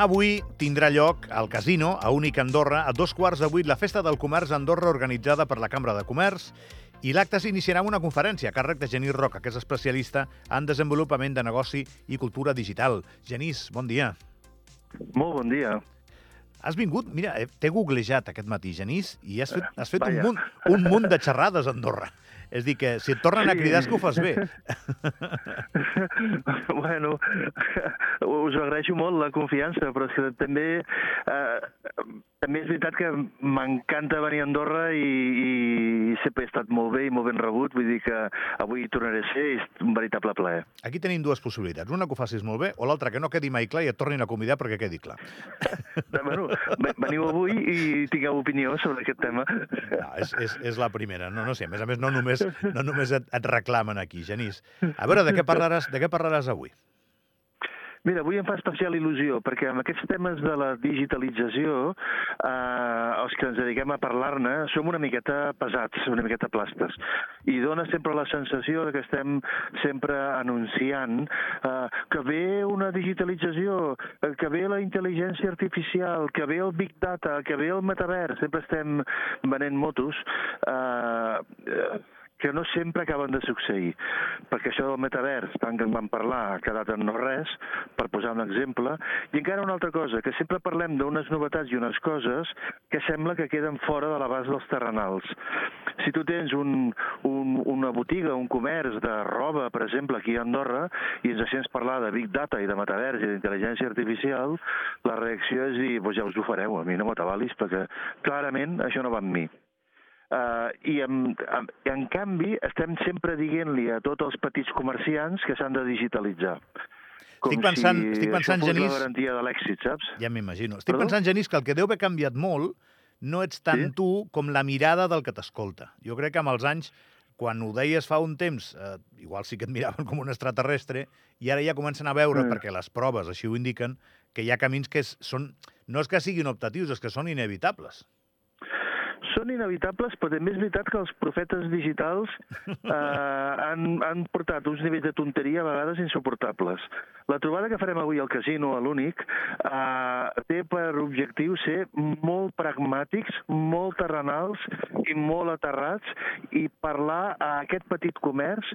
Avui tindrà lloc al casino, a Únic Andorra, a dos quarts de vuit, la Festa del Comerç Andorra organitzada per la Cambra de Comerç i l'acte s'iniciarà amb una conferència a càrrec de Genís Roca, que és especialista en desenvolupament de negoci i cultura digital. Genís, bon dia. Molt bon dia. Has vingut, mira, eh, t'he googlejat aquest matí, Genís, i has fet, has fet un, munt, un munt de xerrades a Andorra. És a dir, que si et tornen a Sí. cridar és que ho fas bé. bueno, us agraeixo molt la confiança, però és que també, eh, també és veritat que m'encanta venir a Andorra i, i sempre he estat molt bé i molt ben rebut, vull dir que avui tornaré a ser i és un veritable plaer. Aquí tenim dues possibilitats. Una que ho facis molt bé o l'altra que no quedi mai clar i et tornin a convidar perquè quedi clar. bueno, ve- veniu avui i tingueu opinió sobre aquest tema. No, és, és, és la primera. No, no sé, a més a més, no només, no només et, et reclamen aquí, Genís. A veure, de què parlaràs, de què parlaràs avui? Mira, avui em fa especial il·lusió, perquè amb aquests temes de la digitalització, eh, els que ens dediquem a parlar-ne, som una miqueta pesats, una miqueta plastes. I dona sempre la sensació que estem sempre anunciant eh, que ve una digitalització, eh, que ve la intel·ligència artificial, que ve el big data, que ve el metavers, sempre estem venent motos. Eh, eh, que no sempre acaben de succeir, perquè això del metavers, tant que en vam parlar, ha quedat en no res, per posar un exemple, i encara una altra cosa, que sempre parlem d'unes novetats i unes coses que sembla que queden fora de l'abast dels terrenals. Si tu tens un, un, una botiga, un comerç de roba, per exemple, aquí a Andorra, i ens sents parlar de Big Data i de metavers i d'intel·ligència artificial, la reacció és dir, pues ja us ho fareu, a mi no m'atabalis, perquè clarament això no va amb mi. Uh, I en, en, en canvi estem sempre dient-li a tots els petits comerciants que s'han de digitalitzar. Com Estic pensant- si estic pensant, això fos Genís- la garantia de l'èxit, saps? Ja m'imagino. Estic Perdó? pensant, Genís, que el que deu haver canviat molt no ets tant Sí? tu com la mirada del que t'escolta. Jo crec que amb els anys, quan ho deies fa un temps, eh, igual sí que et miraven com un extraterrestre, i ara ja comencen a veure, Mm. perquè les proves així ho indiquen, que hi ha camins que són... No és que siguin optatius, és que són inevitables. Són inevitables, però també és veritat que els profetes digitals eh, han, han portat uns nivells de tonteria a vegades insuportables. La trobada que farem avui al casino, a l'únic, eh, té per objectiu ser molt pragmàtics, molt terrenals i molt aterrats i parlar a aquest petit comerç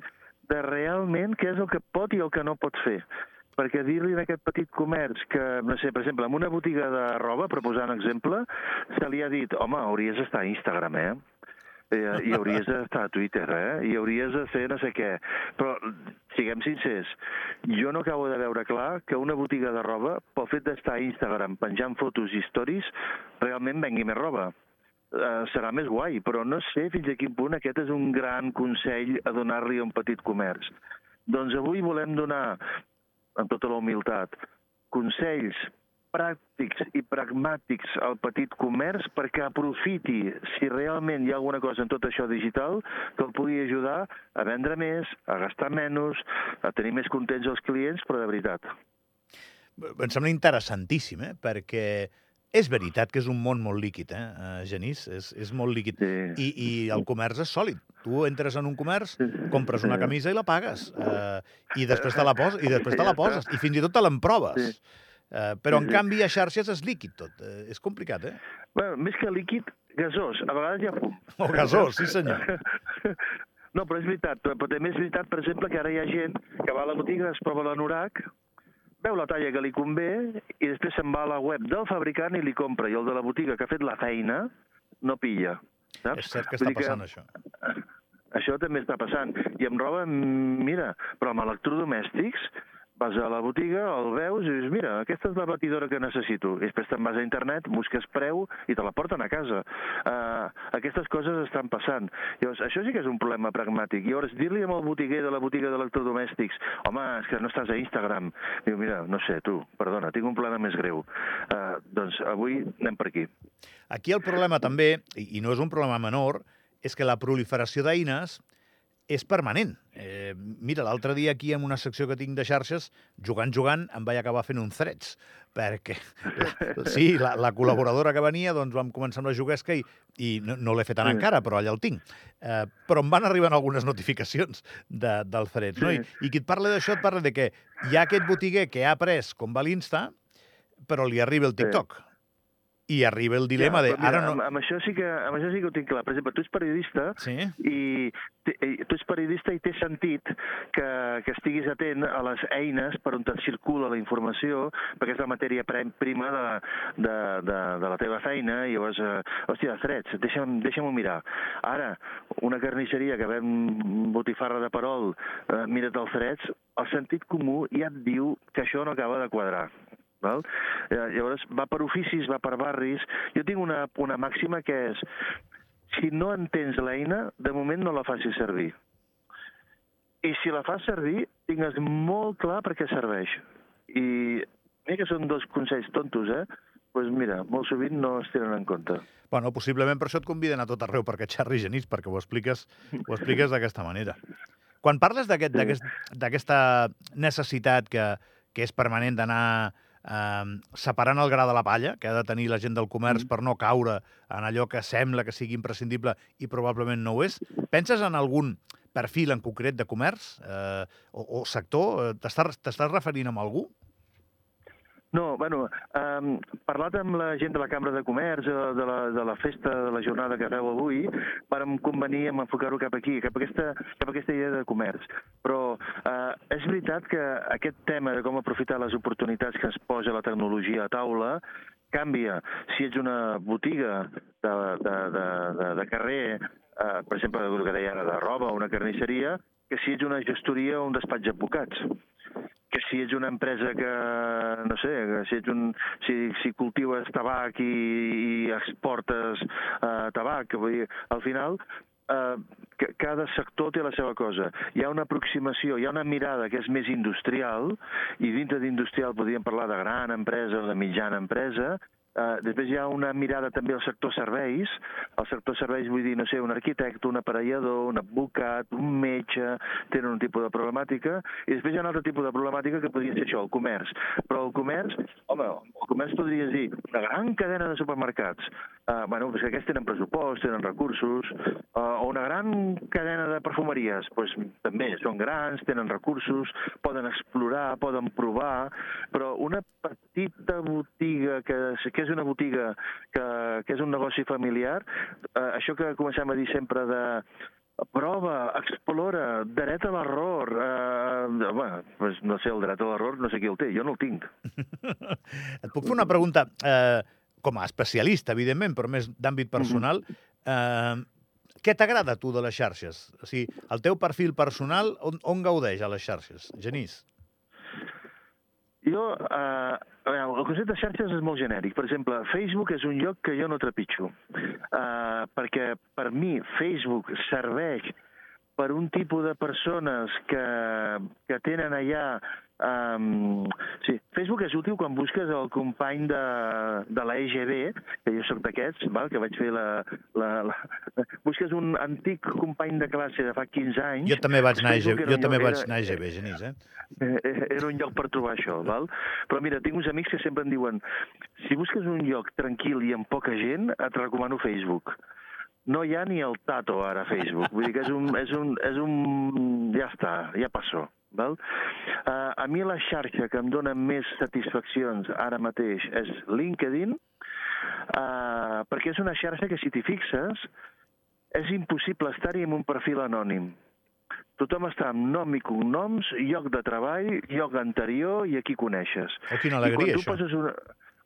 de realment què és el que pot i el que no pot fer perquè dir-li a aquest petit comerç que, no sé, per exemple, en una botiga de roba, per posar un exemple, se li ha dit, home, hauries d'estar a Instagram, eh? Eh, I hauries d'estar a Twitter, eh? I hauries de fer no sé què. Però, siguem sincers, jo no acabo de veure clar que una botiga de roba, pel fet d'estar a Instagram penjant fotos i stories, realment vengui més roba. Uh, serà més guai, però no sé fins a quin punt aquest és un gran consell a donar-li a un petit comerç. Doncs avui volem donar amb tota la humilitat, consells pràctics i pragmàtics al petit comerç perquè aprofiti, si realment hi ha alguna cosa en tot això digital, que el pugui ajudar a vendre més, a gastar menys, a tenir més contents els clients, però de veritat. Em sembla interessantíssim, eh? perquè és veritat que és un món molt líquid, eh, eh, Genís? És, és molt líquid. Sí. I, I el comerç és sòlid. Tu entres en un comerç, compres una camisa i la pagues. Eh, I després te la poses, i després te la poses. I fins i tot te l'emproves. Sí. Eh, però, en canvi, a xarxes és líquid tot. Eh, és complicat, eh? Bueno, més que líquid, gasós. A vegades hi ha fum. O gasós, sí senyor. No, però és veritat. Però també és veritat, per exemple, que ara hi ha gent que va a la botiga, es prova l'anorac, veu la talla que li convé i després se'n va a la web del fabricant i li compra. I el de la botiga que ha fet la feina no pilla. Saps? És cert que està passant, això. Això també està passant. I amb roba, mira, però amb electrodomèstics, vas a la botiga, el veus i dius, mira, aquesta és la batidora que necessito. I després te'n vas a internet, busques preu i te la porten a casa. Uh, aquestes coses estan passant. Llavors, això sí que és un problema pragmàtic. Llavors, dir-li al botiguer de la botiga d'electrodomèstics, home, és que no estàs a Instagram. Diu, mira, no sé, tu, perdona, tinc un problema més greu. Uh, doncs avui anem per aquí. Aquí el problema també, i i no és un problema menor, és que la proliferació d'eines és permanent. Eh, mira, l'altre dia aquí en una secció que tinc de xarxes, jugant, jugant, em vaig acabar fent un threads, perquè, la, sí, la, la col·laboradora que venia, doncs vam començar amb la juguesca i, i no, no l'he fet tant Sí. encara, però allà el tinc. Eh, però em van arribant algunes notificacions de, del threads, no? I. I qui et parla d'això et parla de que hi ha aquest botiguer que ha après com va l'Insta, però li arriba el TikTok. Sí. I arriba el dilema ja, de... Mira, Ara no... amb, amb, això sí que, amb això sí que ho tinc clar. Per exemple, tu ets periodista Sí? i te- tu ets periodista i té sentit que, que estiguis atent a les eines per on et circula la informació, perquè és la matèria prima de, de, de, de la teva feina, i llavors, eh, hòstia, freds, deixa'm, deixa'm-ho mirar. Ara, una carnisseria que ven botifarra de perol, eh, mira't els freds, el sentit comú ja et diu que això no acaba de quadrar. Val? Eh, Llavors, va per oficis, va per barris. Jo tinc una, una màxima que és si no entens l'eina, de moment no la facis servir. I si la fas servir, tingues molt clar per què serveix. I mira que són dos consells tontos, eh? Pues mira, molt sovint no es tenen en compte. Bueno, possiblement per això et conviden a tot arreu perquè xerri genís, perquè ho expliques, ho expliques d'aquesta manera. Quan parles d'aquest- Sí. d'aquest- d'aquesta necessitat que, que és permanent d'anar eh, separant el gra de la palla, que ha de tenir la gent del comerç Mm. per no caure en allò que sembla que sigui imprescindible i probablement no ho és, penses en algun perfil en concret de comerç eh, o, o sector? Eh, T'estàs t'estàs referint amb algú? No, bueno, um, parlat amb la gent de la Cambra de Comerç, eh, de la, de la festa, de la jornada que feu avui, vàrem convenir en enfocar-ho cap aquí, cap a, aquesta, cap a aquesta idea de comerç. Però uh, és veritat que aquest tema de com aprofitar les oportunitats que ens posa la tecnologia a taula canvia. Si ets una botiga de, de, de, de, de carrer, uh, per exemple, el que deia ara, de roba o una carnisseria, que si ets una gestoria o un despatx d'advocats que si ets una empresa que, no sé, que si, ets un, si, si cultives tabac i, i exportes eh, tabac, vull dir, al final eh, cada sector té la seva cosa. Hi ha una aproximació, hi ha una mirada que és més industrial, i dintre d'industrial podríem parlar de gran empresa o de mitjana empresa, Uh, després hi ha una mirada també al sector serveis. El sector serveis vull dir, no sé, un arquitecte, un aparellador, un advocat, un metge, tenen un tipus de problemàtica. I després hi ha un altre tipus de problemàtica que podria ser això, el comerç. Però el comerç, home, el comerç podries dir una gran cadena de supermercats. Uh, bueno, doncs que aquests tenen pressupost, tenen recursos. Uh, o una gran cadena de perfumeries, doncs també són grans, tenen recursos, poden explorar, poden provar, però una petita botiga que, que és una botiga que, que és un negoci familiar, eh, això que comencem a dir sempre de prova, explora, dret a l'error. Eh, bueno, pues no sé, el dret a l'error no sé qui el té, jo no el tinc. Et puc fer una pregunta, eh, com a especialista, evidentment, però més d'àmbit personal. Eh, què t'agrada a tu de les xarxes? O sigui, el teu perfil personal, on, on gaudeix a les xarxes? Genís? Jo, eh, a veure, el concepte de xarxes és molt genèric. Per exemple, Facebook és un lloc que jo no trepitjo, eh, perquè per mi Facebook serveix per un tipus de persones que, que tenen allà... Um, sí, Facebook és útil quan busques el company de, de la EGB, que jo sóc d'aquests, que vaig fer la, la, la... Busques un antic company de classe de fa 15 anys... Jo també vaig anar a EGB, jo també lloc- vaig anar a EGB, Genís, eh? Eh, era un lloc per trobar això, val? Però mira, tinc uns amics que sempre em diuen si busques un lloc tranquil i amb poca gent, et recomano Facebook. No hi ha ni el tato ara a Facebook. Vull dir que és un... És un, és un ja està, ja passó. Val? Uh, a mi la xarxa que em dona més satisfaccions ara mateix és LinkedIn, uh, perquè és una xarxa que si t'hi fixes és impossible estar-hi amb un perfil anònim. Tothom està amb nom i cognoms, lloc de treball, lloc anterior i a qui coneixes. Oh, quina I alegria, quan tu això. poses una,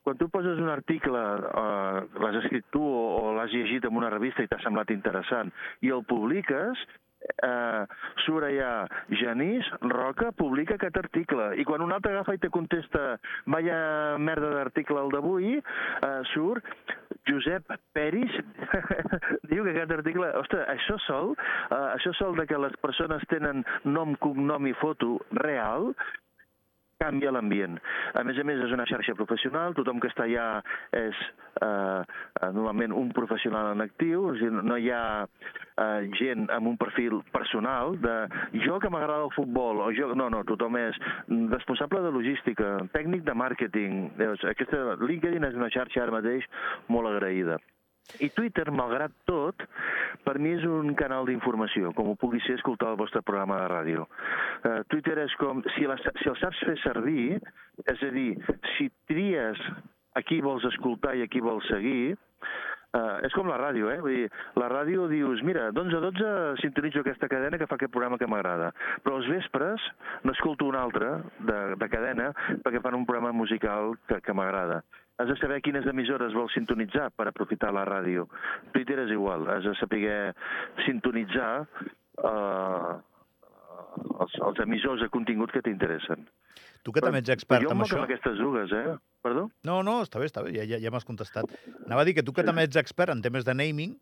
quan tu poses un article, eh, l'has escrit tu o, o l'has llegit en una revista i t'ha semblat interessant, i el publiques, eh, allà Genís Roca publica aquest article. I quan un altre agafa i te contesta vaya merda d'article el d'avui eh, surt Josep Peris. Diu que aquest article ostres, això sol eh, això sol de que les persones tenen nom, cognom i foto real canvia l'ambient. A més a més, és una xarxa professional, tothom que està allà és eh, eh, normalment un professional en actiu, o sigui, no hi ha eh, gent amb un perfil personal de jo que m'agrada el futbol, o jo... No, no, tothom és responsable de logística, tècnic de màrqueting. Aquesta LinkedIn és una xarxa ara mateix molt agraïda. I Twitter, malgrat tot, per mi és un canal d'informació, com ho pugui ser escoltar el vostre programa de ràdio. Uh, Twitter és com, si, la, si el saps fer servir, és a dir, si tries a qui vols escoltar i a qui vols seguir, Uh, és com la ràdio, eh? Vull dir, la ràdio dius, mira, d'11 a 12 sintonitzo aquesta cadena que fa aquest programa que m'agrada, però als vespres n'escolto una altra de, de cadena perquè fan un programa musical que, que m'agrada. Has de saber quines emissores vols sintonitzar per aprofitar la ràdio. Twitter és igual, has de saber sintonitzar uh, els, els emissors de contingut que t'interessen. Tu que també ets expert en això... Jo aquestes dues, eh? Perdó? No, no, està bé, està bé, ja, ja, ja m'has contestat. Anava a dir que tu que també ets expert en temes de naming,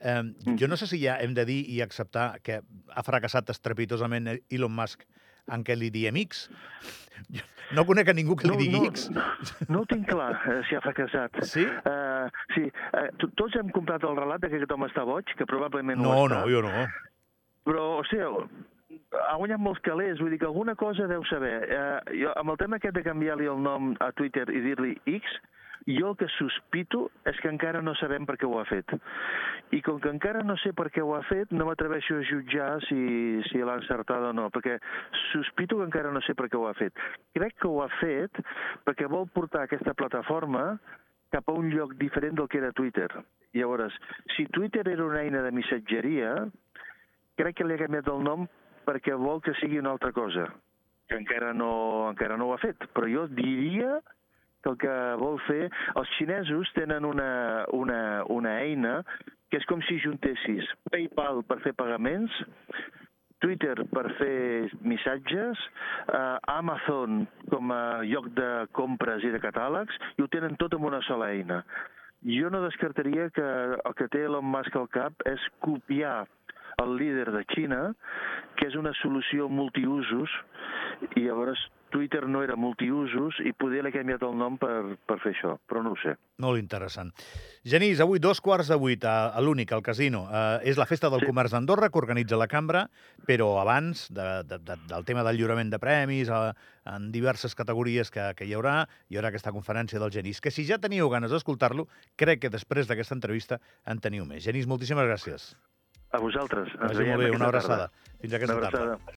eh, jo no sé si ja hem de dir i acceptar que ha fracassat estrepitosament Elon Musk en què li diem X. Jo no conec a ningú que li no, digui no, X. No, no ho tinc clar, eh, si ha fracassat. Sí? Uh, sí, uh, tots hem comprat el relat que aquest home està boig, que probablement no, ho està. No, jo no. Però, o sigui, ha guanyat molts calés, vull dir que alguna cosa deu saber. Eh, jo, amb el tema aquest de canviar-li el nom a Twitter i dir-li X, jo el que sospito és que encara no sabem per què ho ha fet. I com que encara no sé per què ho ha fet, no m'atreveixo a jutjar si, si l'ha encertat o no, perquè sospito que encara no sé per què ho ha fet. Crec que ho ha fet perquè vol portar aquesta plataforma cap a un lloc diferent del que era Twitter. Llavors, si Twitter era una eina de missatgeria, crec que li ha canviat el nom perquè vol que sigui una altra cosa, que encara no, encara no ho ha fet. Però jo diria que el que vol fer... Els xinesos tenen una, una, una eina que és com si juntessis PayPal per fer pagaments, Twitter per fer missatges, eh, Amazon com a lloc de compres i de catàlegs, i ho tenen tot en una sola eina. Jo no descartaria que el que té Elon Musk al cap és copiar el líder de Xina, que és una solució multiusos, i llavors Twitter no era multiusos i poder l'he canviat el nom per, per fer això, però no ho sé. Molt interessant. Genís, avui dos quarts de vuit a, a l'únic, al casino. Eh, és la festa del sí. comerç d'Andorra que organitza la cambra, però abans de, de, de, del tema del lliurament de premis, a, en diverses categories que, que hi haurà, hi haurà aquesta conferència del Genís, que si ja teníeu ganes d'escoltar-lo, crec que després d'aquesta entrevista en teniu més. Genís, moltíssimes gràcies. A vosaltres. Ens molt bé, una abraçada. Tarda. Fins aquesta tarda.